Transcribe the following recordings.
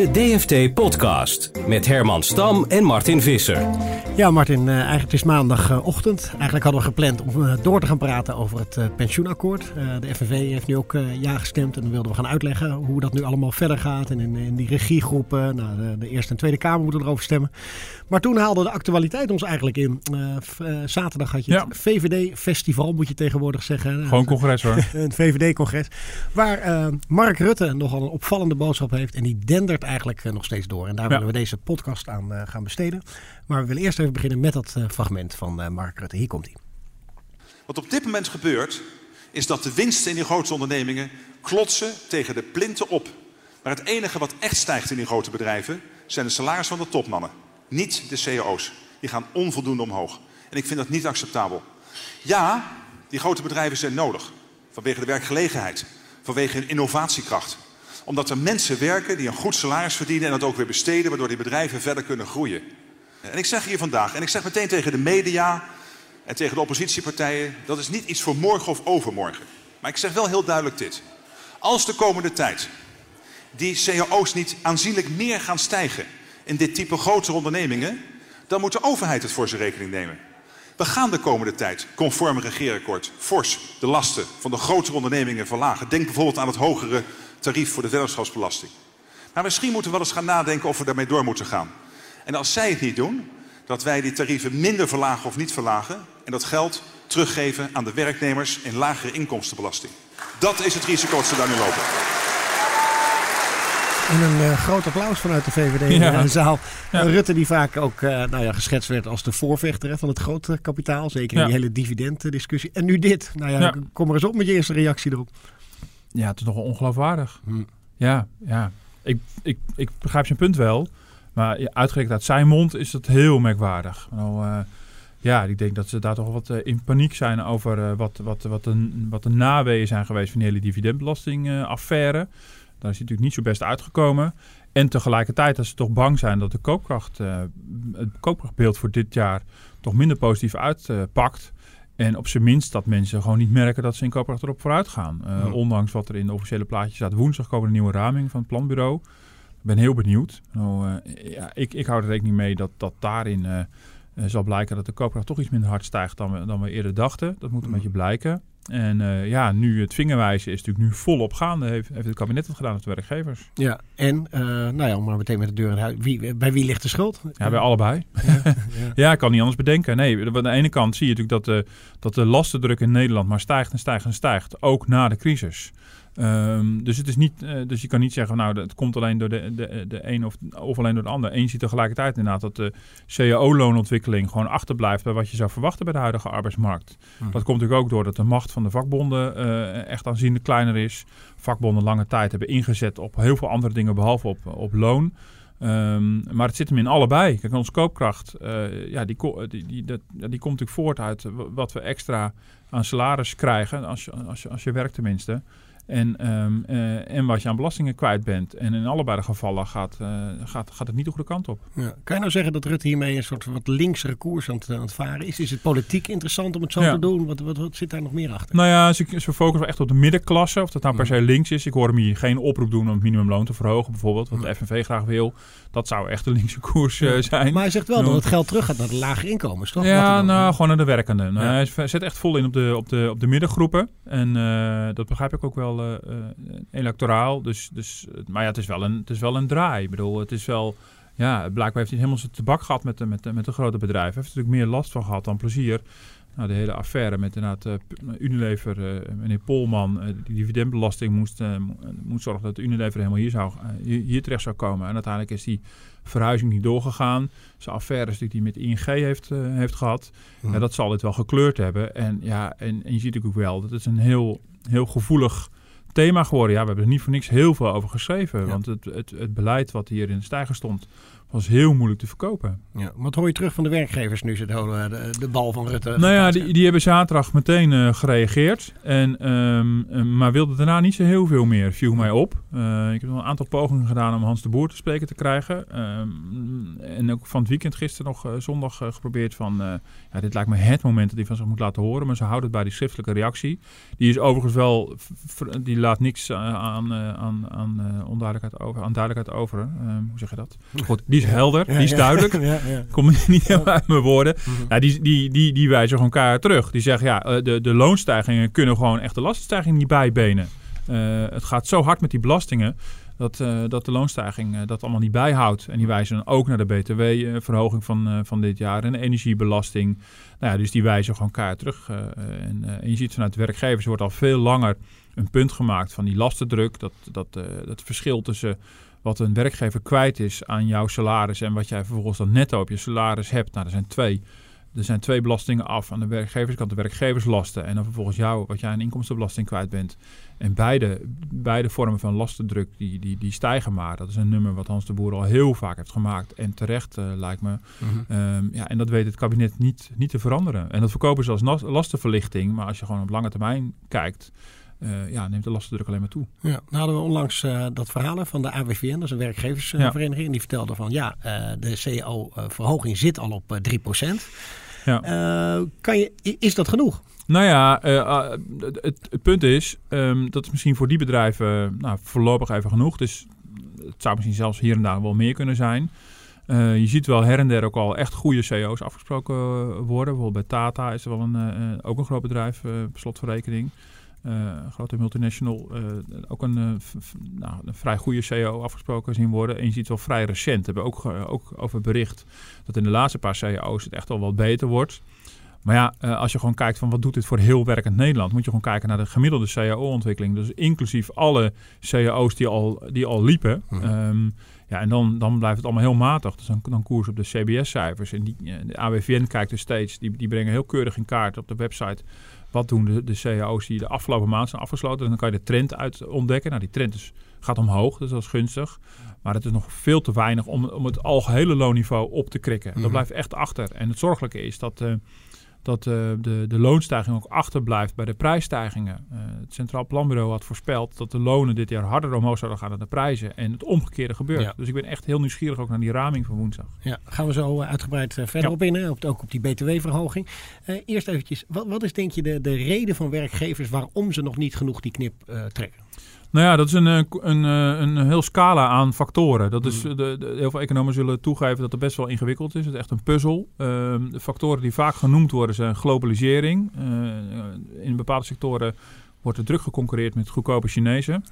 De DFT-podcast met Herman Stam en Martin Visser. Ja, Martin, uh, eigenlijk is maandagochtend. Eigenlijk hadden we gepland om uh, door te gaan praten over het uh, pensioenakkoord. de FNV heeft nu ook ja gestemd en dan wilden we gaan uitleggen hoe dat nu allemaal verder gaat. En in, in die regiegroepen, nou, de, de, Eerste en Tweede Kamer moeten erover stemmen. Maar toen haalde de actualiteit ons eigenlijk in. zaterdag had je het VVD-festival, moet je tegenwoordig zeggen. Gewoon congres hoor. een VVD-congres. Waar Mark Rutte nogal een opvallende boodschap heeft. En die dendert eigenlijk nog steeds door. En daar ja. willen we deze podcast aan gaan besteden. Maar we willen eerst even beginnen met dat uh, fragment van uh, Mark Rutte. Hier komt hij. Wat op dit moment gebeurt, is dat de winsten in die grote ondernemingen klotsen tegen de plinten op. Maar het enige wat echt stijgt in die grote bedrijven zijn de salarissen van de topmannen. Niet de cao's. Die gaan onvoldoende omhoog. En ik vind dat niet acceptabel. Ja, die grote bedrijven zijn nodig. Vanwege de werkgelegenheid. Vanwege hun innovatiekracht. Omdat er mensen werken die een goed salaris verdienen en dat ook weer besteden, waardoor die bedrijven verder kunnen groeien. En ik zeg hier vandaag, en ik zeg meteen tegen de media en tegen de oppositiepartijen, dat is niet iets voor morgen of overmorgen. Maar ik zeg wel heel duidelijk dit. Als de komende tijd die cao's niet aanzienlijk meer gaan stijgen in dit type grotere ondernemingen, dan moet de overheid het voor zijn rekening nemen. We gaan de komende tijd, conform regeerakkoord, fors de lasten van de grotere ondernemingen verlagen. Denk bijvoorbeeld aan het hogere tarief voor de vennootschapsbelasting. Maar misschien moeten we wel eens gaan nadenken of we daarmee door moeten gaan. En als zij het niet doen, dat wij die tarieven minder verlagen of niet verlagen en dat geld teruggeven aan de werknemers in lagere inkomstenbelasting. Dat is het risico dat ze daar nu lopen. En een uh, groot applaus vanuit de VVD ja. in de zaal. Ja. Rutte die vaak ook uh, nou ja, geschetst werd als de voorvechter hè, van het grote kapitaal. Zeker in die hele dividenddiscussie. En nu dit. Nou ja, kom maar eens op met je eerste reactie erop. Ja, het is nogal ongeloofwaardig. Hm. Ja, ja. Ik, ik, ik begrijp zijn punt wel. Maar uitgerekend uit zijn mond is dat heel merkwaardig. Nou, uh, ja, ik denk dat ze daar toch wat uh, in paniek zijn over uh, wat, wat, wat, de, wat de naweeën zijn geweest van die hele dividendbelastingaffaire. Daar is hij natuurlijk niet zo best uitgekomen. En tegelijkertijd dat ze toch bang zijn dat de koopkracht, het koopkrachtbeeld voor dit jaar toch minder positief uitpakt. En op zijn minst dat mensen gewoon niet merken dat ze in koopkracht erop vooruit gaan. Ondanks wat er in de officiële plaatjes staat. Woensdag komen een nieuwe raming van het planbureau ben heel benieuwd. Nou, uh, ja, ik, ik hou er rekening mee dat, dat daarin uh, zal blijken dat de koopkracht toch iets minder hard stijgt dan we, dan we eerder dachten. Dat moet een mm. beetje blijken. En uh, ja, nu het vingerwijzen is natuurlijk nu volop gaande. Heeft, heeft het kabinet het gedaan of de werkgevers? Ja, en nou ja, om maar meteen met de deur in huis. Wie, bij wie ligt de schuld? Ja, bij allebei. Ja, ja. ja, ik kan niet anders bedenken. Nee, aan de ene kant zie je natuurlijk dat de, dat de lastendruk in Nederland maar stijgt en stijgt en stijgt. Ook na de crisis. Um, dus, het is niet, uh, dus je kan niet zeggen, nou, het komt alleen door de, de, de een of, of alleen door de ander. Eén ziet tegelijkertijd inderdaad dat de cao-loonontwikkeling gewoon achterblijft bij wat je zou verwachten bij de huidige arbeidsmarkt. Mhm. Dat komt natuurlijk ook door dat de macht van de vakbonden uh, echt aanzienlijk kleiner is. Vakbonden lange tijd hebben ingezet op heel veel andere dingen behalve op, op loon. Um, maar het zit hem in allebei. Kijk, onze koopkracht, uh, ja, die, die, die, dat, die komt natuurlijk voort uit wat we extra aan salaris krijgen, als je, als je, als je werkt tenminste. En, um, uh, en wat je aan belastingen kwijt bent. En in allebei de gevallen gaat, uh, gaat, gaat het niet de goede kant op. Ja. Kan je nou zeggen dat Rutte hiermee een soort wat linksere koers aan het, aan het varen is? Is het politiek interessant om het zo ja. te doen? Wat, wat, wat, zit daar nog meer achter? Nou ja, ze, ze focussen echt op de middenklasse. Of dat nou per se links is. Ik hoor hem hier geen oproep doen om het minimumloon te verhogen bijvoorbeeld. Wat de FNV graag wil. Dat zou echt de linkse koers uh, zijn. Maar hij zegt wel dat het geld terug gaat naar de lage inkomens, toch? Ja, nou gewoon naar de werkenden. Nou, hij zet echt vol in op de, op de, op de middengroepen. En dat begrijp ik ook wel electoraal. Dus, dus, maar ja, het is, wel een, het is wel een draai. Ik bedoel, het is wel... Ja, blijkbaar heeft hij helemaal zijn tabak gehad met de, met, de, met de grote bedrijven. Hij heeft natuurlijk meer last van gehad dan plezier. Nou, de hele affaire met inderdaad uh, Unilever, uh, meneer Polman, uh, die dividendbelasting moest, moest zorgen dat Unilever helemaal hier, zou, hier, terecht zou komen. En uiteindelijk is die verhuizing niet doorgegaan. Zijn affaires die hij met ING heeft, heeft gehad, ja, dat zal dit wel gekleurd hebben. En, ja, en, en je ziet natuurlijk ook wel dat het een heel heel gevoelig thema geworden. Ja, we hebben er niet voor niks heel veel over geschreven. Want het, het, het beleid wat hier in de stijger stond, was heel moeilijk te verkopen. Ja, wat hoor je terug van de werkgevers nu ze de, de bal van Rutte? Nou ja, die, die hebben zaterdag meteen uh, gereageerd. En, um, maar wilden daarna niet zo heel veel meer, viel mij op. Uh, ik heb nog een aantal pogingen gedaan om Hans de Boer te spreken te krijgen. Um, en ook van het weekend gisteren nog uh, zondag geprobeerd van... ja, dit lijkt me het moment dat hij van zich moet laten horen. Maar ze houden het bij die schriftelijke reactie. Die is overigens wel... Die laat niks aan, aan, aan onduidelijkheid over. Aan duidelijkheid over. Ehm, hoe zeg je dat? Goed, die is helder, die is duidelijk. Ja, ja. Komt niet helemaal uit mijn woorden. Mm -hmm. die, die, die, die wijzen gewoon elkaar terug. Die zeggen, ja, eh, de, de loonstijgingen kunnen gewoon echt de lastenstijging niet bijbenen. Uh, het gaat zo hard met die belastingen dat, uh, dat de loonstijging uh, dat allemaal niet bijhoudt. En die wijzen dan ook naar de btw-verhoging van, van dit jaar en de energiebelasting. Nou ja, dus die wijzen gewoon elkaar terug. En, en, je ziet vanuit de werkgevers wordt al veel langer een punt gemaakt van die lastendruk. Dat, dat, dat verschil tussen wat een werkgever kwijt is aan jouw salaris en wat jij vervolgens dan netto op je salaris hebt. Nou, er zijn twee. Er zijn twee belastingen af. Aan de werkgeverskant de werkgeverslasten en dan vervolgens jou, wat jij aan inkomstenbelasting kwijt bent. En beide, beide vormen van lastendruk die, die, die stijgen maar. Dat is een nummer wat Hans de Boer al heel vaak heeft gemaakt. En terecht uh, lijkt me. Mm-hmm. um, ja, en dat weet het kabinet niet, niet te veranderen. En dat verkopen ze als lastenverlichting. Maar als je gewoon op lange termijn kijkt uh, ja, neemt de lastendruk alleen maar toe. Ja, nou hadden we onlangs uh, dat verhaal van de AWVN, dat is een werkgeversvereniging. Ja. En die vertelde van ja, uh, de CO-verhoging zit al op 3%. Ja. kan je, is dat genoeg? Nou ja, het, het, punt is, um, dat is misschien voor die bedrijven nou, voorlopig even genoeg. Dus het zou misschien zelfs hier en daar wel meer kunnen zijn. je ziet wel her en der ook al echt goede CO's afgesproken worden. Bijvoorbeeld bij Tata is er wel een, ook een groot bedrijf, uh, slot van rekening. Uh, grote multinational, uh, ook een, uh, nou, een vrij goede CEO afgesproken zien worden. En je ziet wel vrij recent, hebben we ook, ook over bericht, dat in de laatste paar CEO's het echt al wat beter wordt. Maar ja, als je gewoon kijkt van wat doet dit voor heel werkend Nederland, moet je gewoon kijken naar de gemiddelde CAO-ontwikkeling. Dus inclusief alle CAO's die al, die al liepen. Mhm. Um, ja, en dan, dan blijft het allemaal heel matig. Dus dan, dan koers op de CBS-cijfers. En die, de AWVN kijkt dus steeds, die, die brengen heel keurig in kaart op de website wat doen de, de cao's die de afgelopen maand zijn afgesloten? En dan kan je de trend uit ontdekken. Nou, die trend is, gaat omhoog, dus dat is gunstig. Maar het is nog veel te weinig om, om het algehele loonniveau op te krikken. Dat mhm. blijft echt achter. En het zorgelijke is dat... Uh, dat uh, de, de loonstijging ook achterblijft bij de prijsstijgingen. Uh, het Centraal Planbureau had voorspeld dat de lonen dit jaar harder omhoog zouden gaan dan de prijzen. En het omgekeerde gebeurt. Ja. Dus ik ben echt heel nieuwsgierig ook naar die raming van woensdag. Ja, gaan we zo uitgebreid verder ja. op in. Op, ook op die btw-verhoging. eerst eventjes, wat, wat is denk je de, de reden van werkgevers waarom ze nog niet genoeg die knip trekken? Nou ja, dat is een, een, een, een heel scala aan factoren. Dat is, de, de, heel veel economen zullen toegeven dat het best wel ingewikkeld is. Het is echt een puzzel. Um, de factoren die vaak genoemd worden zijn globalisering. Uh, in bepaalde sectoren wordt er druk geconcurreerd met goedkope Chinezen.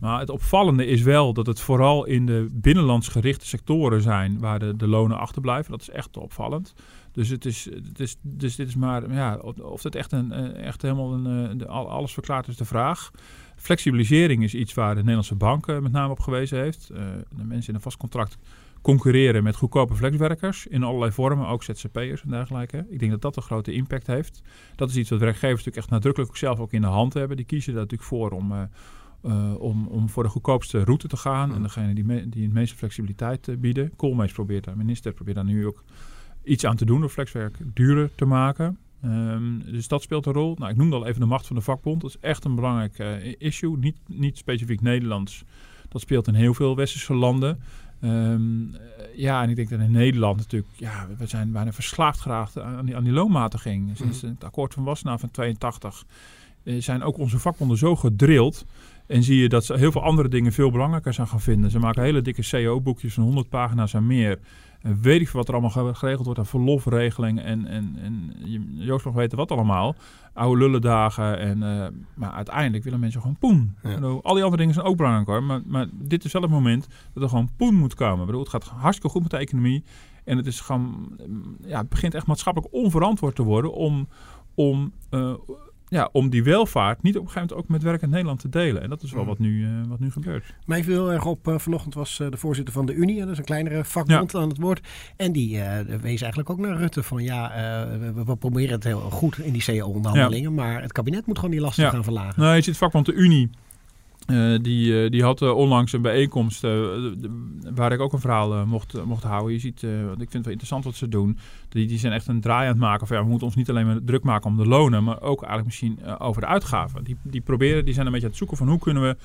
Maar het opvallende is wel dat het vooral in de binnenlands gerichte sectoren zijn waar de, de lonen achterblijven. Dat is echt opvallend. Dus, het is, het is, dus dit is maar, ja, of het echt, een, echt helemaal een, alles verklaart is de vraag. Flexibilisering is iets waar de Nederlandse bank met name op gewezen heeft. Uh, de mensen in een vast contract concurreren met goedkope flexwerkers in allerlei vormen, ook ZZP'ers en dergelijke. Ik denk dat dat een grote impact heeft. Dat is iets wat werkgevers natuurlijk echt nadrukkelijk zelf ook in de hand hebben. Die kiezen daar natuurlijk voor om, uh, om, om voor de goedkoopste route te gaan. En degene die, me, die het meeste flexibiliteit bieden. Koolmees probeert daar, minister probeert daar nu ook iets aan te doen door flexwerk duurder te maken. Um, dus dat speelt een rol. Nou, ik noemde al even de macht van de vakbond. Dat is echt een belangrijk uh, issue. Niet, niet specifiek Nederlands. Dat speelt in heel veel westerse landen. Um, ja, en ik denk dat in Nederland natuurlijk... Ja, we zijn bijna verslaafd geraakt aan die, aan die loonmatiging. Sinds mhm. het akkoord van Wassenaar van 82 uh, zijn ook onze vakbonden zo gedrild... En zie je dat ze heel veel andere dingen veel belangrijker zijn gaan vinden. Ze maken hele dikke CO-boekjes van 100 pagina's en meer. En weet ik wat er allemaal geregeld wordt aan verlofregeling en, en, en Joost mag weten wat allemaal. Oude lullendagen. En, uh, maar uiteindelijk willen mensen gewoon poen. Ja. Bedoel, al die andere dingen zijn ook belangrijk hoor. Maar, maar dit is wel het moment dat er gewoon poen moet komen. Bedoel, het gaat hartstikke goed met de economie. En het, is gewoon, ja, het begint echt maatschappelijk onverantwoord te worden om, om uh, ja, om die welvaart niet op een gegeven moment ook met werkend Nederland te delen. En dat is wel Mhm. wat, nu, eh, wat nu gebeurt. Mij viel heel erg op, eh, vanochtend was eh, de voorzitter van de Unie, dat is een kleinere vakbond aan het woord. En die wees eigenlijk ook naar Rutte van ja, we, we proberen het heel goed in die CO-onderhandelingen, maar het kabinet moet gewoon die lasten Ja. gaan verlagen. Nou, je ziet vakbond de Unie. Eh, die, eh, die had eh, onlangs een bijeenkomst waar ik ook een verhaal mocht, mocht houden. Je ziet, want ik vind het wel interessant wat ze doen. Die, die zijn echt een draai aan het maken van ja, we moeten ons niet alleen maar druk maken om de lonen, maar ook eigenlijk misschien over de uitgaven. Die, die proberen, die zijn een beetje aan het zoeken van hoe kunnen we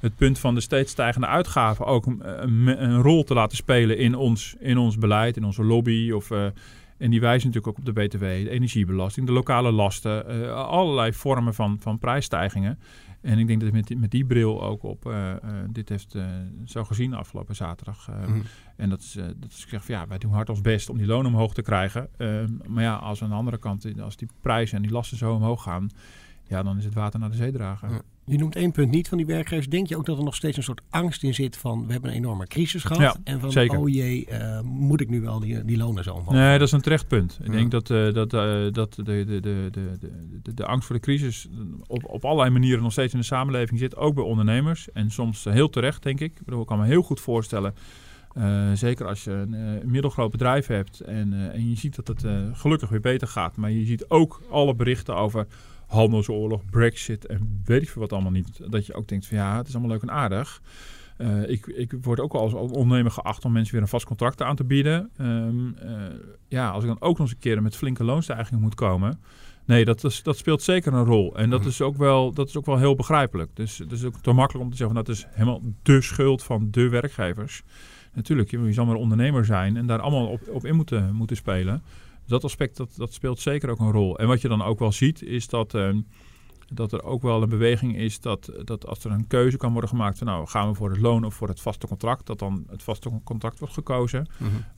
het punt van de steeds stijgende uitgaven ook een, rol te laten spelen in ons, in ons beleid, in onze lobby. Of, en die wijzen natuurlijk ook op de BTW, de energiebelasting, de lokale lasten, allerlei vormen van, van prijsstijgingen. En ik denk dat met die, met die bril ook op eh, eh, dit heeft eh, zo gezien afgelopen zaterdag. Mhm. En dat is, dat is gezegd van ja, wij doen hard ons best om die lonen omhoog te krijgen. Ehm, maar ja, als aan de andere kant, als die prijzen en die lasten zo omhoog gaan, ja, dan is het water naar de zee dragen. Je noemt één punt niet van die werkgevers. Denk je ook dat er nog steeds een soort angst in zit van we hebben een enorme crisis gehad. Ja, en van zeker. oh jee, eh, moet ik nu wel die, die lonen zo omhoog? Nee, dat is een terecht punt. Ik Ja. denk dat, eh, dat, eh, dat de, de, de, de, de, de, de angst voor de crisis op, op allerlei manieren nog steeds in de samenleving zit. Ook bij ondernemers. En soms heel terecht, denk ik. Ik, bedoel, ik kan me heel goed voorstellen. Eh, zeker als je een, eh, een middelgroot bedrijf hebt en, eh, en je ziet dat het gelukkig weer beter gaat. Maar je ziet ook alle berichten over handelsoorlog, brexit en weet ik veel wat allemaal niet. Dat je ook denkt van ja, het is allemaal leuk en aardig. Ik, ik word ook wel als ondernemer geacht om mensen weer een vast contract aan te bieden. Ehm, eh, ja, als ik dan ook nog eens een keer met flinke loonstijging moet komen. Nee, dat, is, dat speelt zeker een rol. En dat Mhm. is ook wel, dat is ook wel heel begrijpelijk. Dus het is ook te makkelijk om te zeggen van dat is helemaal de schuld van de werkgevers. Natuurlijk, je, je zal maar ondernemer zijn en daar allemaal op, op in moeten, moeten spelen. Dat aspect dat, dat speelt zeker ook een rol. En wat je dan ook wel ziet, is dat, ehm, dat er ook wel een beweging is dat, dat als er een keuze kan worden gemaakt van nou gaan we voor het loon of voor het vaste contract, dat dan het vaste contract wordt gekozen.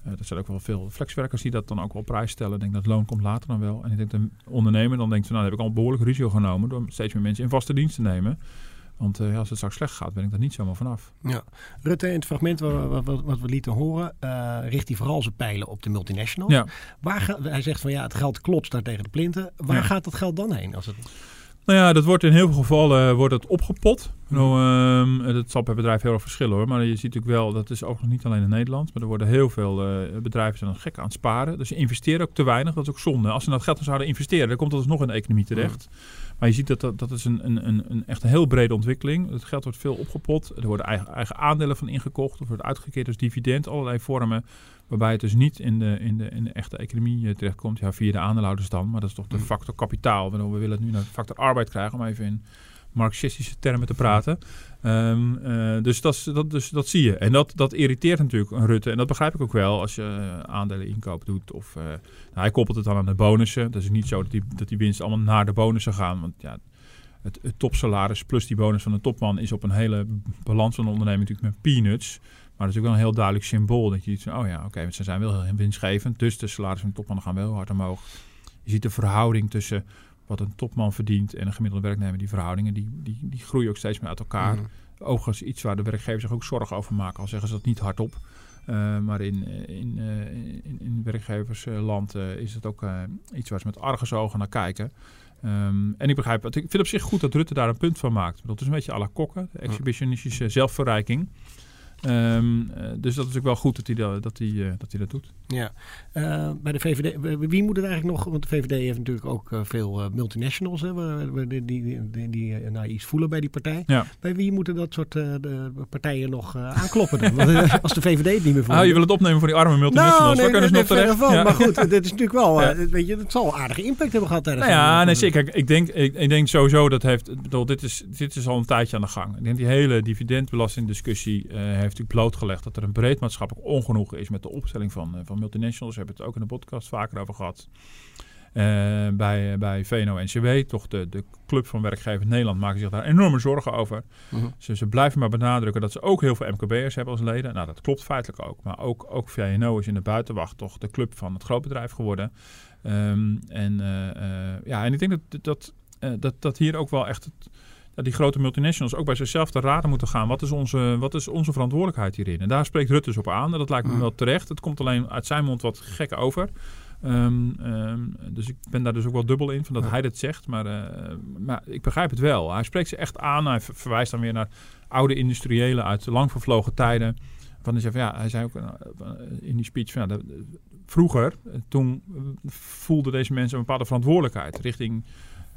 Eh, er zijn ook wel veel flexwerkers die dat dan ook wel prijs stellen. Ik denk dat loon komt later dan wel. En ik denk dat een ondernemer dan denkt van nou dan heb ik al behoorlijk risico genomen door steeds meer mensen in vaste dienst te nemen. Want eh, als het straks slecht gaat, ben ik daar niet zomaar vanaf. Ja. Rutte in het fragment wat, wat, wat- wat we lieten horen, eh, richt hij vooral zijn pijlen op de multinationals. Ja. Waar ga- hij zegt van ja, het geld klotst daar tegen de plinten. Waar Ja. gaat dat geld dan heen? Als het... Nou ja, dat wordt in heel veel gevallen wordt het opgepot. Nou, ehm, dat zal per bedrijf heel erg verschillen hoor. Maar je ziet natuurlijk wel, dat is ook nog niet alleen in Nederland. Maar er worden heel veel eh, bedrijven zijn gek aan het sparen. Dus ze investeren ook te weinig. Dat is ook zonde. Als ze dat geld dan zouden investeren, dan komt dat dus nog in de economie terecht. Maar je ziet dat dat, dat is een, een, een, een echt een heel brede ontwikkeling. Het geld wordt veel opgepot. Er worden eigen, eigen aandelen van ingekocht. Of wordt uitgekeerd als dividend. Allerlei vormen waarbij het dus niet in de, in de, in de echte economie eh, terechtkomt. Ja, via de aandeelhouders dan. Maar dat is toch de Mm. factor kapitaal. Waardoor we willen het nu naar de factor arbeid krijgen. Om even in marxistische termen te praten. Ehm, eh, dus, dat, dat, dus dat zie je. En dat, dat irriteert natuurlijk een Rutte. En dat begrijp ik ook wel als je eh, aandelen inkoop doet. Of, eh, nou, hij koppelt het dan aan de bonussen. Dat is niet zo dat die, dat die winsten allemaal naar de bonussen gaan. Want ja, het, het topsalaris plus die bonus van de topman is op een hele balans van de onderneming natuurlijk met peanuts. Maar dat is ook wel een heel duidelijk symbool. Dat je iets van, oh ja, oké, ze zijn wel heel winstgevend. Dus de salarissen van de topman gaan wel hard omhoog. Je ziet de verhouding tussen wat een topman verdient en een gemiddelde werknemer. Die verhoudingen, die, die, die groeien ook steeds meer uit elkaar. Mhm. Overigens iets waar de werkgevers zich ook zorgen over maken. Al zeggen ze dat niet hardop. Eh, maar in, eh, in, eh, in, in werkgeversland is het ook iets waar ze met argusogen naar kijken. Ehm, en ik begrijp, ik vind op zich goed dat Rutte daar een punt van maakt. Dat is een beetje à la kokken, de exhibitionistische zelfverrijking. Ehm, eh, dus dat is ook wel goed dat hij dat, dat, hij, dat, hij dat doet. Ja. Eh, bij de VVD, wie moet het eigenlijk nog? Want de VVD heeft natuurlijk ook eh, veel eh, multinationals hè, die, die, die, die, nou, iets voelen bij die partij. Ja. Bij wie moeten dat soort de partijen nog aankloppen dan? Want, als de VVD het niet meer voelt. Ah, je wil het opnemen voor die arme multinationals. Nou, nee, Waar kunnen ze nog terecht? van. Ja. Maar goed, dit is natuurlijk wel, Ja. weet je, het zal aardige impact hebben gehad tijdens Nou ja, nee, zeker. Ik denk, ik, ik denk sowieso dat heeft. Bedoel, dit, is, dit is al een tijdje aan de gang. Ik denk die hele dividendbelastingdiscussie heeft natuurlijk blootgelegd dat er een breed maatschappelijk ongenoegen is met de opstelling van, eh, van multinationals. Hebben het ook in de podcast vaker over gehad. Eh, bij, bij VNO-NCW, toch de, de club van werkgevers Nederland, maken zich daar enorme zorgen over. Mhm. Ze, ze blijven maar benadrukken dat ze ook heel veel MKB'ers hebben als leden. Nou, dat klopt feitelijk ook. Maar ook, ook VNO is in de buitenwacht toch de club van het grootbedrijf geworden. Ehm, en, eh, eh, ja, en ik denk dat, dat, eh, dat, dat hier ook wel echt het, dat die grote multinationals ook bij zichzelf te raden moeten gaan. Wat is, onze, wat is onze verantwoordelijkheid hierin? En daar spreekt Rutte dus op aan. En dat lijkt me wel terecht. Het komt alleen uit zijn mond wat gek over. Ehm, ehm, dus ik ben daar dus ook wel dubbel in, van dat hij dit zegt. Maar, eh, maar ik begrijp het wel. Hij spreekt ze echt aan. Hij verwijst dan weer naar oude industriëlen uit lang vervlogen tijden. Van hij, zei van, ja, hij zei ook eh, in die speech van, ja, vroeger, toen voelden deze mensen een bepaalde verantwoordelijkheid richting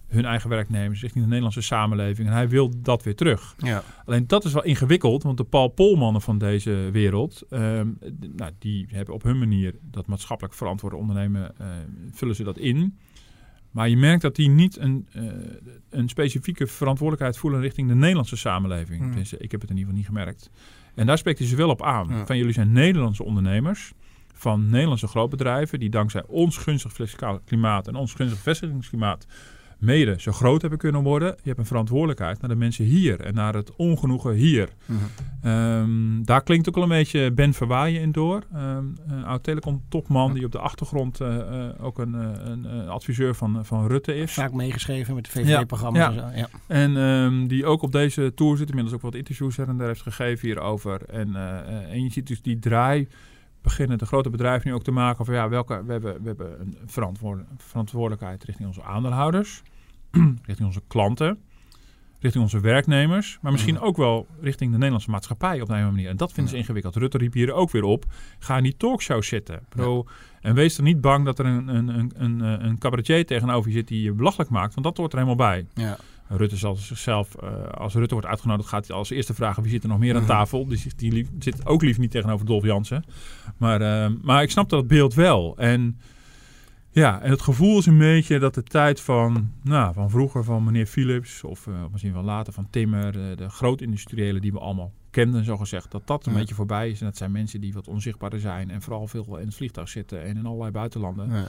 hun eigen werknemers, richting de Nederlandse samenleving. En hij wil dat weer terug. Ja. Alleen dat is wel ingewikkeld, want de Paul Polmannen van deze wereld, ehm, nou, die hebben op hun manier dat maatschappelijk verantwoorde ondernemen, uh, vullen ze dat in. Maar je merkt dat die niet een, uh, een specifieke verantwoordelijkheid voelen richting de Nederlandse samenleving. Hmm. ik heb het in ieder geval niet gemerkt. En daar spreekt hij ze wel op aan. Van jullie zijn Nederlandse ondernemers van Nederlandse grootbedrijven die dankzij ons gunstig fiscaal klimaat en ons gunstig vestigingsklimaat mede zo groot hebben kunnen worden. Je hebt een verantwoordelijkheid naar de mensen hier en naar het ongenoegen hier. Mm daar klinkt ook al een beetje Ben Verwaaien in door. Um, een oud telecom-topman die op de achtergrond uh, uh, ook een, een, adviseur van, van Rutte is. Vaak meegeschreven met de VVD-programma's. Ja, ja. ja. En um, die ook op deze tour zit, inmiddels ook wat interviews en daar heeft gegeven hierover. En, en je ziet dus die draai beginnen de grote bedrijven nu ook te maken van ja, welke, we hebben, we hebben een verantwoordelijkheid richting onze aandeelhouders, richting onze klanten, richting onze werknemers, maar misschien ook wel richting de Nederlandse maatschappij op een manier. En dat vinden ze ingewikkeld. Rutte riep hier ook weer op, ga in die talkshow zitten. Bro, En wees er niet bang dat er een, een, een, een, een cabaretier tegenover je zit die je belachelijk maakt, want dat hoort er helemaal bij. Ja. Rutte zal zichzelf, uh, als Rutte wordt uitgenodigd, gaat hij als eerste vragen wie zit er nog meer aan mhm. tafel. Dus die lief, zit ook lief niet tegenover Dolf Jansen. Maar, uh, maar ik snap dat beeld wel. En ja, en het gevoel is een beetje dat de tijd van, nou, van vroeger van meneer Philips of uh, misschien wel later van Timmer, de, de grootindustriëlen die we allemaal kenden, zo gezegd, dat dat een beetje voorbij is. En dat zijn mensen die wat onzichtbaarder zijn en vooral veel in het vliegtuig zitten en in allerlei buitenlanden. Ja.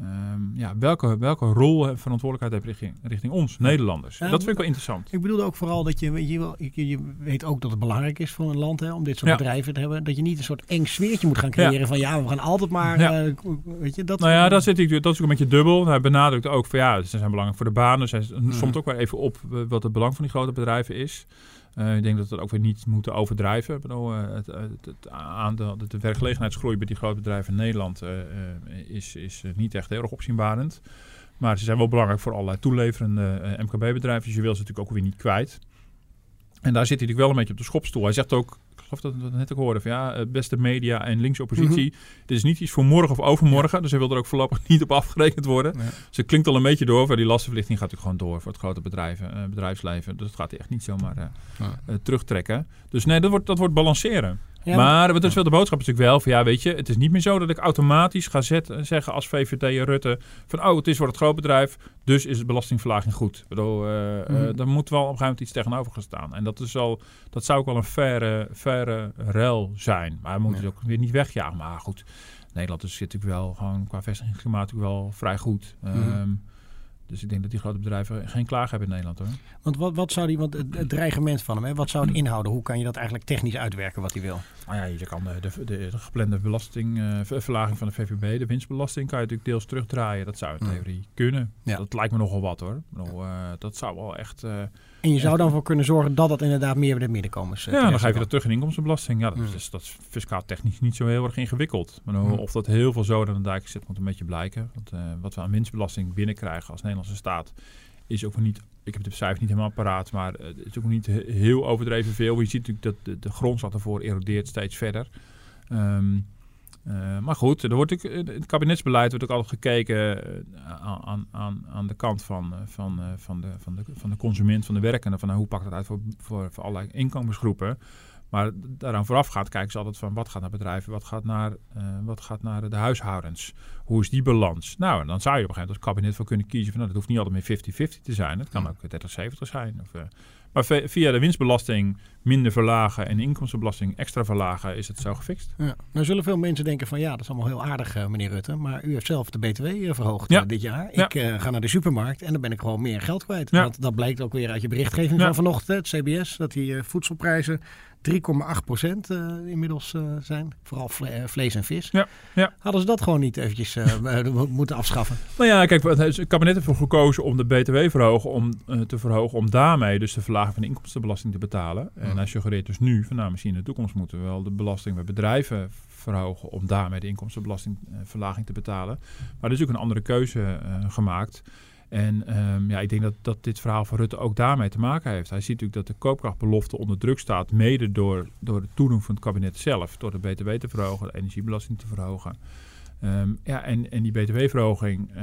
Um, ja, welke, welke rol en verantwoordelijkheid heb je richting, richting ons, Nederlanders? dat vind ik wel interessant. Ik bedoelde ook vooral dat je, je, je, je weet ook dat het belangrijk is voor een land hè, om dit soort bedrijven te hebben. Dat je niet een soort eng sfeertje moet gaan creëren van ja, we gaan altijd maar, uh, weet je, dat... Nou ja, dat, zit ik, dat is ook een beetje dubbel. Hij benadrukt ook van ja, ze zijn belangrijk voor de banen. Hij somt ook wel even op wat het belang van die grote bedrijven is. Uh, ik denk dat we dat ook weer niet moeten overdrijven. Bedoel, uh, het, het, aandeel, de werkgelegenheidsgroei bij die grote bedrijven in Nederland is, is niet echt heel erg opzienbarend. Maar ze zijn wel belangrijk voor allerlei toeleverende MKB-bedrijven. Dus je wil ze natuurlijk ook weer niet kwijt. En daar zit hij natuurlijk wel een beetje op de schopstoel. Hij zegt ook, geloof dat we net ook hoorden, van ja, eh, beste media en linkse oppositie. Mm Dit is niet iets voor morgen of overmorgen, dus hij wil er ook voorlopig niet op afgerekend worden. Ja. Dus het klinkt al een beetje door, voor die lastenverlichting gaat natuurlijk gewoon door voor het grote bedrijven, uh, bedrijfsleven. Dus dat gaat hij echt niet zomaar uh, terugtrekken. Dus nee, dat wordt, dat wordt balanceren maar wat is wel de boodschap is natuurlijk wel van ja, weet je, het is niet meer zo dat ik automatisch ga zetten, zeggen als VVD en Rutte van oh, het is voor het grootbedrijf, dus is het belastingverlaging goed. Ik bedoel, uh, mm. daar moet wel op een gegeven moment iets tegenover gaan staan. En dat is al, dat zou ook wel een verre, verre rel zijn. Maar we moeten ja. het ook weer niet wegjagen. Maar goed, Nederland is, zit natuurlijk wel gewoon qua vestigingsklimaat wel vrij goed. Mm. Dus ik denk dat die grote bedrijven geen klaag hebben in Nederland hoor. Want wat, wat zou die, want het, dreigement van hem, hè, wat zou het inhouden? Hoe kan je dat eigenlijk technisch uitwerken wat hij wil? Nou ja, je kan de, de, de, de geplande belastingverlaging uh, van de VVB, de winstbelasting, kan je natuurlijk deels terugdraaien. Dat zou in theorie kunnen. Ja. Dat lijkt me nogal wat hoor. Uh, dat zou wel echt. Uh, en je zou dan voor kunnen zorgen dat dat inderdaad meer bij de middenkomers. Uh, ja, dan geef je dat terug in inkomstenbelasting. Ja, dat, mm. is, dat is fiscaal technisch niet zo heel erg ingewikkeld. Maar mm. of dat heel veel zoden aan de dijk zit, moet een beetje blijken. Want wat we aan winstbelasting binnenkrijgen als Nederlandse staat is ook niet, ik heb de cijfers niet helemaal paraat, maar het is ook niet heel overdreven veel. Je ziet natuurlijk dat de, de grondslag ervoor erodeert steeds verder. Um, uh, maar goed, er wordt ook, in het kabinetsbeleid wordt ook altijd gekeken aan, aan, aan de kant van, van, van, de, van, de, van de consument, van de werkende. Van nou, hoe pakt dat uit voor, voor, voor allerlei inkomensgroepen. Maar daaraan vooraf gaat kijken ze altijd van wat gaat naar bedrijven, wat gaat naar, uh, wat gaat naar de huishoudens. Hoe is die balans? Nou, dan zou je op een gegeven moment als kabinet voor kunnen kiezen van nou, dat hoeft niet altijd meer 50-50 te zijn. Het kan ook 30-70 zijn. Of, uh, maar via de winstbelasting minder verlagen en de inkomstenbelasting extra verlagen is het zo gefixt. Ja. Nou zullen veel mensen denken van ja, dat is allemaal heel aardig uh, meneer Rutte. Maar u heeft zelf de BTW verhoogd ja. dit jaar. Ik ja. ga naar de supermarkt en dan ben ik gewoon meer geld kwijt. Dat, dat blijkt ook weer uit je berichtgeving van vanochtend, het CBS. Dat die voedselprijzen 3,8 procent uh, inmiddels uh, zijn. Vooral vle uh, vlees en vis. Ja, ja. Hadden ze dat gewoon niet eventjes moeten afschaffen? Nou ja, kijk, het kabinet heeft ervoor gekozen om de BTW verhogen, om, te verhogen. Om daarmee dus de verlaging van de inkomstenbelasting te betalen. En hij suggereert dus nu, van nou misschien in de toekomst moeten we wel de belasting bij bedrijven verhogen. Om daarmee de inkomstenbelastingverlaging te betalen. Maar er is ook een andere keuze gemaakt. En um, ja, ik denk dat, dat dit verhaal van Rutte ook daarmee te maken heeft. Hij ziet natuurlijk dat de koopkrachtbelofte onder druk staat, mede door, door het toedoen van het kabinet zelf. Door de btw te verhogen, de energiebelasting te verhogen. Um, ja, en, en die btw-verhoging uh,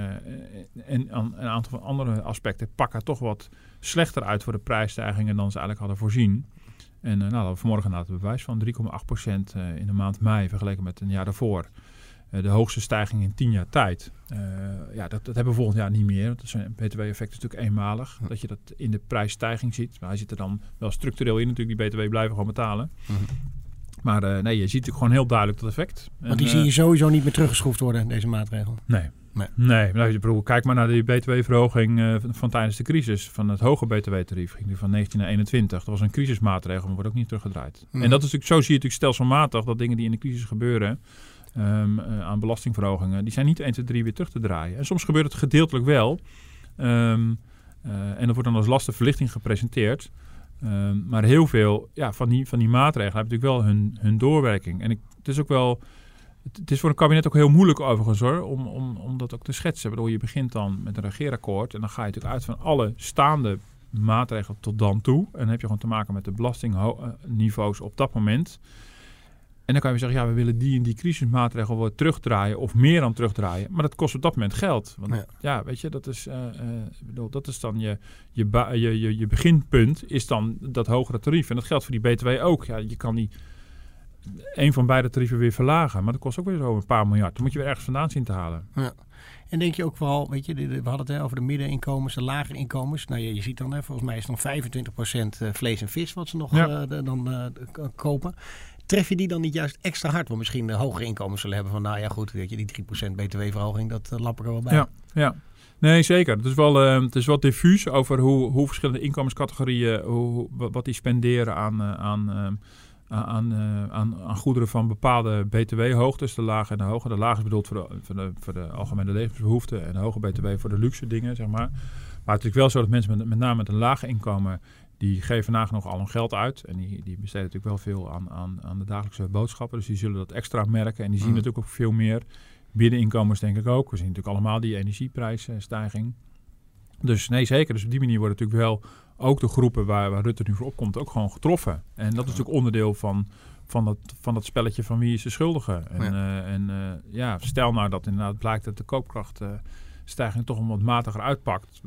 en een aantal van andere aspecten pakken toch wat slechter uit voor de prijsstijgingen dan ze eigenlijk hadden voorzien. En uh, nou, vanmorgen na het bewijs van 3,8% uh, in de maand mei vergeleken met een jaar daarvoor. Eh, de hoogste stijging in tien jaar tijd. Uh, ja, dat, dat hebben we volgend jaar niet meer. Want een btw-effect is natuurlijk eenmalig. Dat je dat in de prijsstijging ziet. Maar hij zit er dan wel structureel in natuurlijk. Die btw blijven gewoon betalen. Mhm. Maar uh, nee, je ziet natuurlijk gewoon heel duidelijk dat effect. Want die zie je sowieso niet meer teruggeschroefd worden, deze maatregel. Nee. Nee. nee nou, bedoel, kijk maar naar die btw-verhoging uh, van, van, tijdens de crisis. Van het hoge btw-tarief ging die van 19 naar 21. Dat was een crisismaatregel, maar wordt ook niet teruggedraaid. Mhm. En dat is natuurlijk, zo zie je natuurlijk stelselmatig dat dingen die in de crisis gebeuren um, uh, aan belastingverhogingen, die zijn niet 1, 2, 3 weer terug te draaien. En soms gebeurt het gedeeltelijk wel. Um, uh, en dat wordt dan als lastenverlichting gepresenteerd. Um, maar heel veel ja, van, die, van die maatregelen hebben natuurlijk wel hun, hun doorwerking. En ik, het is ook wel. Het, is voor een kabinet ook heel moeilijk overigens hoor, om, om, om dat ook te schetsen. Waardoor je begint dan met een regeerakkoord en dan ga je natuurlijk uit van alle staande maatregelen tot dan toe. En dan heb je gewoon te maken met de belastingniveaus op dat moment. En dan kan je zeggen, ja, we willen die en die crisismaatregel wel terugdraaien of meer dan terugdraaien. Maar dat kost op dat moment geld. Want ja, weet je, dat is, uh, uh, dat is dan je, je, je, je, je beginpunt, is dan dat hogere tarief. En dat geldt voor die BTW ook. Ja, je kan die een van beide tarieven weer verlagen. Maar dat kost ook weer zo een paar miljard. Dan moet je weer ergens vandaan zien te halen. Ja. En denk je ook vooral, weet je, we hadden het hè, over de middeninkomens, de lagere inkomens. Nou, je, je ziet dan, hè, volgens mij is het dan 25% eh, vlees en vis wat ze nog ja. uh, dan uh, kopen tref je die dan niet juist extra hard? Want misschien de hogere inkomens zullen hebben van, nou ja goed, weet je, die 3% btw-verhoging, dat uh, lap ik er wel bij. Ja, ja. Nee, zeker. Het is wel, uh, het is wel diffuus over hoe, hoe verschillende inkomenscategorieën, hoe, wat die spenderen aan, aan, aan, aan, aan, goederen van bepaalde btw-hoogtes, de lage en de hoge. De lage is bedoeld voor de, voor de, voor de algemene levensbehoeften en de hoge btw voor de luxe dingen, zeg maar. Maar het is wel zo dat mensen met, met name met een lage inkomen die geven nagenoeg al hun geld uit. En die, die besteden natuurlijk wel veel aan, aan, aan de dagelijkse boodschappen. Dus die zullen dat extra merken. En die zien mm. natuurlijk ook veel meer. Binneninkomens denk ik ook. We zien natuurlijk allemaal die energieprijsstijging. Dus nee, zeker. Dus op die manier worden natuurlijk wel ook de groepen waar, waar Rutte nu voor opkomt ook gewoon getroffen. En dat is natuurlijk onderdeel van, van, dat, van dat spelletje van wie is de schuldige. En, ja. Uh, en uh, ja, stel nou dat inderdaad blijkt dat de koopkracht... Uh, stijging toch een wat matiger uitpakt,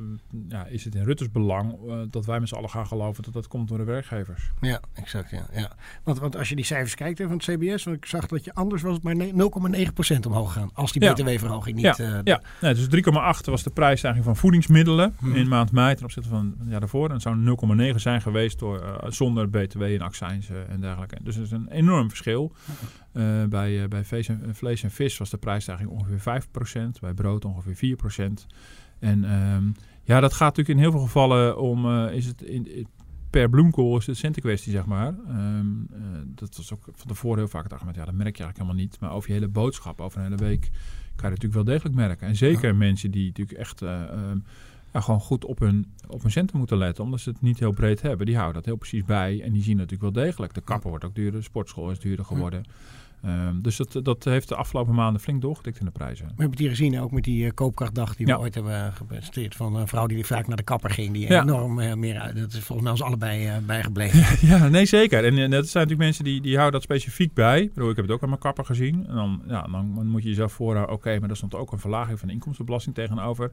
ja, is het in Rutte's belang uh, dat wij met z'n allen gaan geloven dat dat komt door de werkgevers. Ja, exact. Ja, ja. Want, want als je die cijfers kijkt hè, van het CBS, want ik zag dat je anders was het maar 0,9% omhoog gaan als die btw-verhoging niet... Ja, uh, ja. Nee, dus 3,8 was de prijsstijging van voedingsmiddelen hmm. in maand mei ten opzichte van het jaar daarvoor. En het zou 0,9 zijn geweest door, uh, zonder btw en accijns en dergelijke. Dus dat is een enorm verschil. Uh, bij, uh, bij vlees en, vlees en, vis was de prijsstijging ongeveer 5%, bij brood ongeveer 4%. En um, ja, dat gaat natuurlijk in heel veel gevallen om, uh, is het in, per bloemkool is het centenkwestie, zeg maar. Um, dat was ook van tevoren heel vaak het argument, ja, dat merk je eigenlijk helemaal niet. Maar over je hele boodschap, over een hele week, kan je natuurlijk wel degelijk merken. En zeker ja. mensen die natuurlijk echt um, ja, gewoon goed op hun, op hun centen moeten letten. Omdat ze het niet heel breed hebben. Die houden dat heel precies bij. En die zien natuurlijk wel degelijk. De kapper wordt ook duurder. De sportschool is duurder geworden. Um, dus dat, dat heeft de afgelopen maanden flink doorgetikt in de prijzen. We hebben het hier gezien, ook met die uh, koopkrachtdag die we ja. ooit hebben gepresenteerd. Van een vrouw die vaak naar de kapper ging. Die ja. enorm uh, meer uit. Dat is volgens mij ons allebei uh, bijgebleven. ja, nee zeker. En, en, dat zijn natuurlijk mensen die, die houden dat specifiek bij. Ik, bedoel, ik heb het ook aan mijn kapper gezien. En dan, ja, dan moet je jezelf voorhouden. Oké, okay, maar er stond ook een verlaging van de inkomstenbelasting tegenover.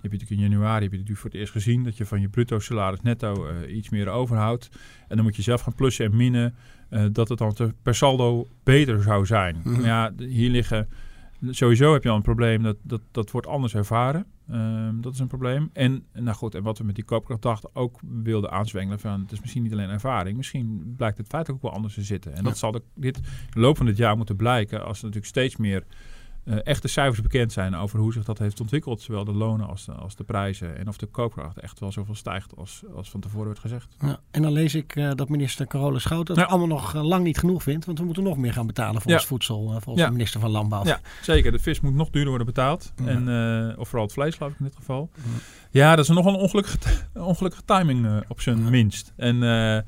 Heb je natuurlijk in januari heb je natuurlijk voor het eerst gezien dat je van je bruto salaris netto uh, iets meer overhoudt. En dan moet je zelf gaan plussen en minnen uh, dat het dan te, per saldo beter zou zijn. Mm -hmm. Ja, hier liggen. Sowieso heb je al een probleem dat dat, dat wordt anders ervaren. Um, dat is een probleem. En, nou goed, en wat we met die koopkrachtdag ook wilden aanzwengelen van het is misschien niet alleen ervaring, misschien blijkt het feitelijk ook wel anders te zitten. En ja. dat zal de, dit in de loop van dit jaar moeten blijken als er natuurlijk steeds meer echte cijfers bekend zijn over hoe zich dat heeft ontwikkeld. Zowel de lonen als de, als de prijzen. En of de koopkracht echt wel zoveel stijgt als, als van tevoren werd gezegd. Ja, en dan lees ik uh, dat minister Carola Schout dat allemaal nog uh, lang niet genoeg vindt. Want we moeten nog meer gaan betalen voor ons voedsel. volgens de minister van Landbouw. Ja, zeker. De vis moet nog duurder worden betaald. En, of vooral het vlees geloof ik in dit geval. Ja, dat is nog een ongelukkige, ongelukkige timing op zijn minst. En...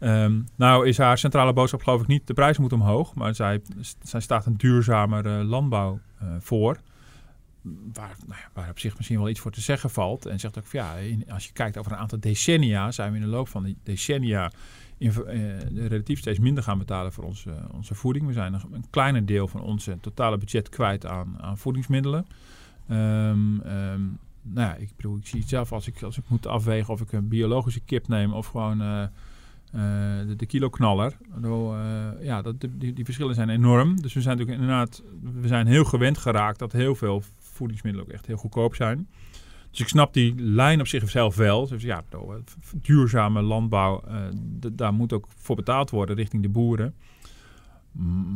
Um, nou is haar centrale boodschap geloof ik niet de prijs moet omhoog. Maar zij, zij staat een duurzamer landbouw uh, voor. Waar, nou ja, waar op zich misschien wel iets voor te zeggen valt. En zegt ook, ja, in, als je kijkt over een aantal decennia, zijn we in de loop van die decennia in, uh, relatief steeds minder gaan betalen voor onze, onze voeding. We zijn een, kleiner deel van onze totale budget kwijt aan, aan voedingsmiddelen. Um, um, nou ja, ik bedoel, ik zie het zelf als ik, als ik moet afwegen of ik een biologische kip neem of gewoon uh, de, de kilo knaller. Uh, ja, dat, die, die, verschillen zijn enorm. Dus we zijn natuurlijk inderdaad we zijn heel gewend geraakt dat heel veel voedingsmiddelen ook echt heel goedkoop zijn. Dus ik snap die lijn op zichzelf wel. Dus ja, duurzame landbouw, uh, daar moet ook voor betaald worden richting de boeren.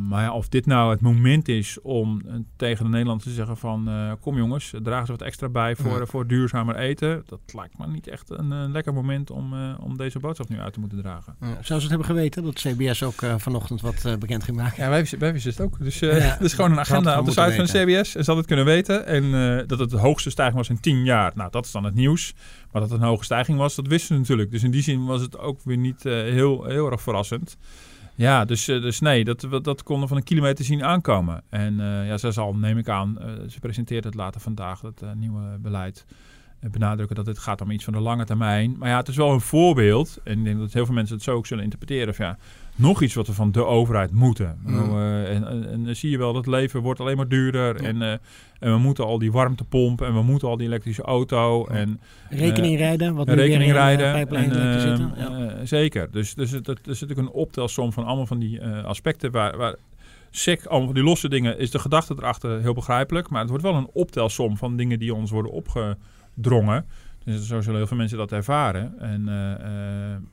Maar ja, of dit nou het moment is om eh, tegen de Nederlanders te zeggen van... Uh, kom jongens, dragen ze wat extra bij voor, ja. voor duurzamer eten. Dat lijkt me niet echt een, een lekker moment om, uh, om deze boodschap nu uit te moeten dragen. Ja. Zou ze het hebben geweten dat CBS ook uh, vanochtend wat bekend ging maken? Ja, wij, wij wisten het ook. Dus het is gewoon een agenda op de site van de CBS. En ze hadden het kunnen weten. En dat het de hoogste stijging was in tien jaar. Nou, dat is dan het nieuws. Maar dat het een hoge stijging was, dat wisten ze natuurlijk. Dus in die zin was het ook weer niet heel, heel erg verrassend. Ja, dus, dus nee, dat, dat konden van een kilometer zien aankomen. En uh, ja, ze zal, neem ik aan, uh, ze presenteert het later vandaag, uh, nieuwe beleid. Benadrukken dat het gaat om iets van de lange termijn. Maar ja, het is wel een voorbeeld. En ik denk dat heel veel mensen het zo ook zullen interpreteren. Ja, nog iets wat we van de overheid moeten. Mm. Uh, en, en, en, dan zie je wel dat leven wordt alleen maar duurder. Ja. En, uh, en we moeten al die warmtepomp en we moeten al die elektrische auto. Ja. En, rekening rijden, wat nu rekening weer rijden. En, zitten. Ja. zeker. Dus, dus het, er zit natuurlijk een optelsom van allemaal van die aspecten waar... waar SEC, allemaal van die losse dingen, is de gedachte erachter heel begrijpelijk. Maar het wordt wel een optelsom van dingen die ons worden opgedrongen. Dus zo zullen heel veel mensen dat ervaren. En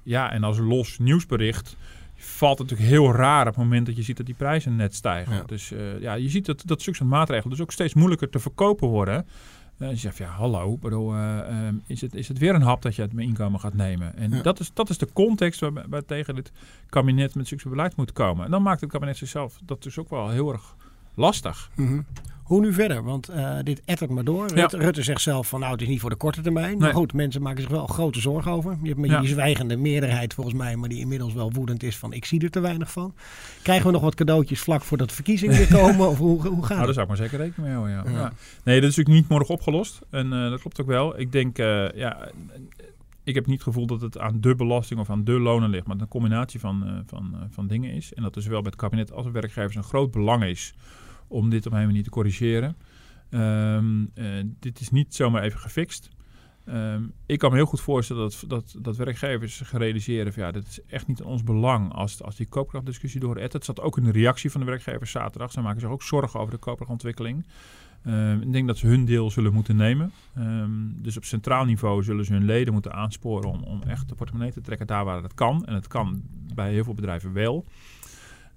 ja, en als los nieuwsbericht valt het natuurlijk heel raar op het moment dat je ziet dat die prijzen net stijgen. Ja. Dus uh, ja, je ziet dat, dat zulke maatregelen dus ook steeds moeilijker te verkopen worden. Uh, je zegt, ja, hallo, bedoel, uh, is, het, is het weer een hap dat je het inkomen gaat nemen? En ja. dat, is, dat is de context waar, waar tegen dit kabinet met zulke beleid moet komen. En dan maakt het kabinet zichzelf dat dus ook wel heel erg lastig. Mm -hmm. Hoe nu verder? Want uh, dit ettert maar door. Ja. Rutte, Rutte zegt zelf van nou het is niet voor de korte termijn. Nee. Maar goed, mensen maken zich wel grote zorgen over. Je hebt met die zwijgende meerderheid volgens mij, maar die inmiddels wel woedend is van ik zie er te weinig van. Krijgen we nog wat cadeautjes vlak voordat de verkiezingen weer komen? of hoe, hoe gaat nou, daar zou ik maar zeker rekening mee houden. Ja. ja. Nee, dat is natuurlijk niet morgen opgelost. En uh, dat klopt ook wel. Ik denk, uh, ja, ik heb niet het gevoel dat het aan de belasting of aan de lonen ligt, maar een combinatie van, uh, van, van dingen is. En dat dus wel bij het kabinet als werkgevers een groot belang is om dit op een manier te corrigeren. Um, uh, dit is niet zomaar even gefixt. Um, ik kan me heel goed voorstellen dat, dat, dat werkgevers zich realiseren van ja, dit is echt niet in ons belang als, als die koopkrachtdiscussie doorettert. Het zat ook in de reactie van de werkgevers zaterdag. Ze maken zich ook zorgen over de koopkrachtontwikkeling. Um, ik denk dat ze hun deel zullen moeten nemen. Dus op centraal niveau zullen ze hun leden moeten aansporen om, om echt de portemonnee te trekken daar waar het kan. En het kan bij heel veel bedrijven wel.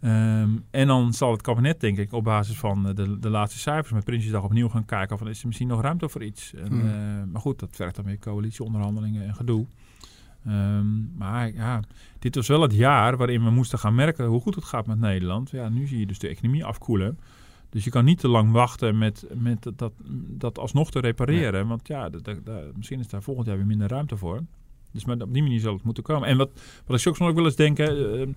Um, en dan zal het kabinet, denk ik, op basis van de, de laatste cijfers met Prinsjesdag opnieuw gaan kijken van is er misschien nog ruimte voor iets. En, hmm. uh, maar goed, dat vergt dan weer coalitieonderhandelingen en gedoe. Um, maar ja, dit was wel het jaar waarin we moesten gaan merken hoe goed het gaat met Nederland. Ja, nu zie je dus de economie afkoelen. Dus je kan niet te lang wachten met, met dat, dat alsnog te repareren. Nee. Want ja, dat, dat, misschien is daar volgend jaar weer minder ruimte voor. Dus maar op die manier zal het moeten komen. En wat, wat ik ook nog wel eens denken... Uh,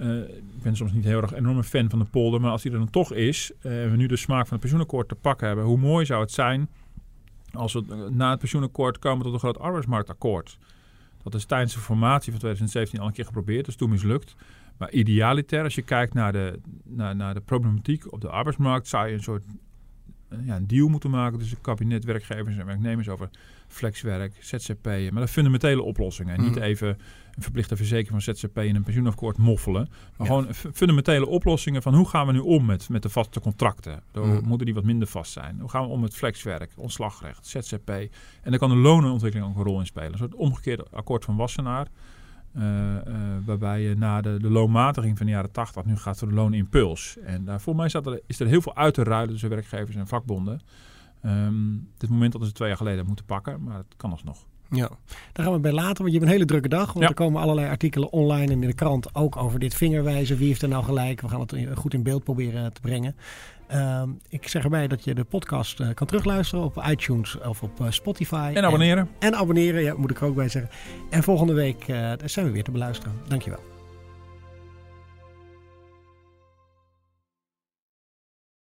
Uh, ik ben soms niet heel erg enorme fan van de polder, maar als die er dan toch is, en uh, we nu de smaak van het pensioenakkoord te pakken hebben, hoe mooi zou het zijn als we na het pensioenakkoord komen tot een groot arbeidsmarktakkoord. Dat is tijdens de formatie van 2017 al een keer geprobeerd, dat is toen mislukt. Maar idealiter, als je kijkt naar de, naar, naar de problematiek op de arbeidsmarkt, zou je een soort ja, een deal moeten maken tussen kabinet, werkgevers en werknemers over flexwerk, ZZP'en. Maar de fundamentele oplossingen. En mm. niet even een verplichte verzekering van ZZP en een pensioenakkoord moffelen. Maar ja. gewoon fundamentele oplossingen van hoe gaan we nu om met, met de vaste contracten. Door, mm. Moeten die wat minder vast zijn? Hoe gaan we om met flexwerk, ontslagrecht, ZZP? En daar kan de lonenontwikkeling ook een rol in spelen. Een soort omgekeerde akkoord van Wassenaar. Uh, uh, waarbij je na de, de loonmatiging van de jaren 80 nu gaat voor de loonimpuls. En daar voor mij er, is er heel veel uit te ruilen tussen werkgevers en vakbonden. Ehm dit moment hadden ze twee jaar geleden moeten pakken, maar het kan alsnog. Ja, daar gaan we bij later, want je hebt een hele drukke dag. Want Ja. er komen allerlei artikelen online en in de krant ook over dit vingerwijzen. Wie heeft er nou gelijk? We gaan het goed in beeld proberen te brengen. Ehm, ik zeg erbij dat je de podcast eh, kan terugluisteren op iTunes of op eh, Spotify. En abonneren. En, en abonneren, ja, moet ik er ook bij zeggen. En volgende week eh, zijn we weer te beluisteren. Dankjewel.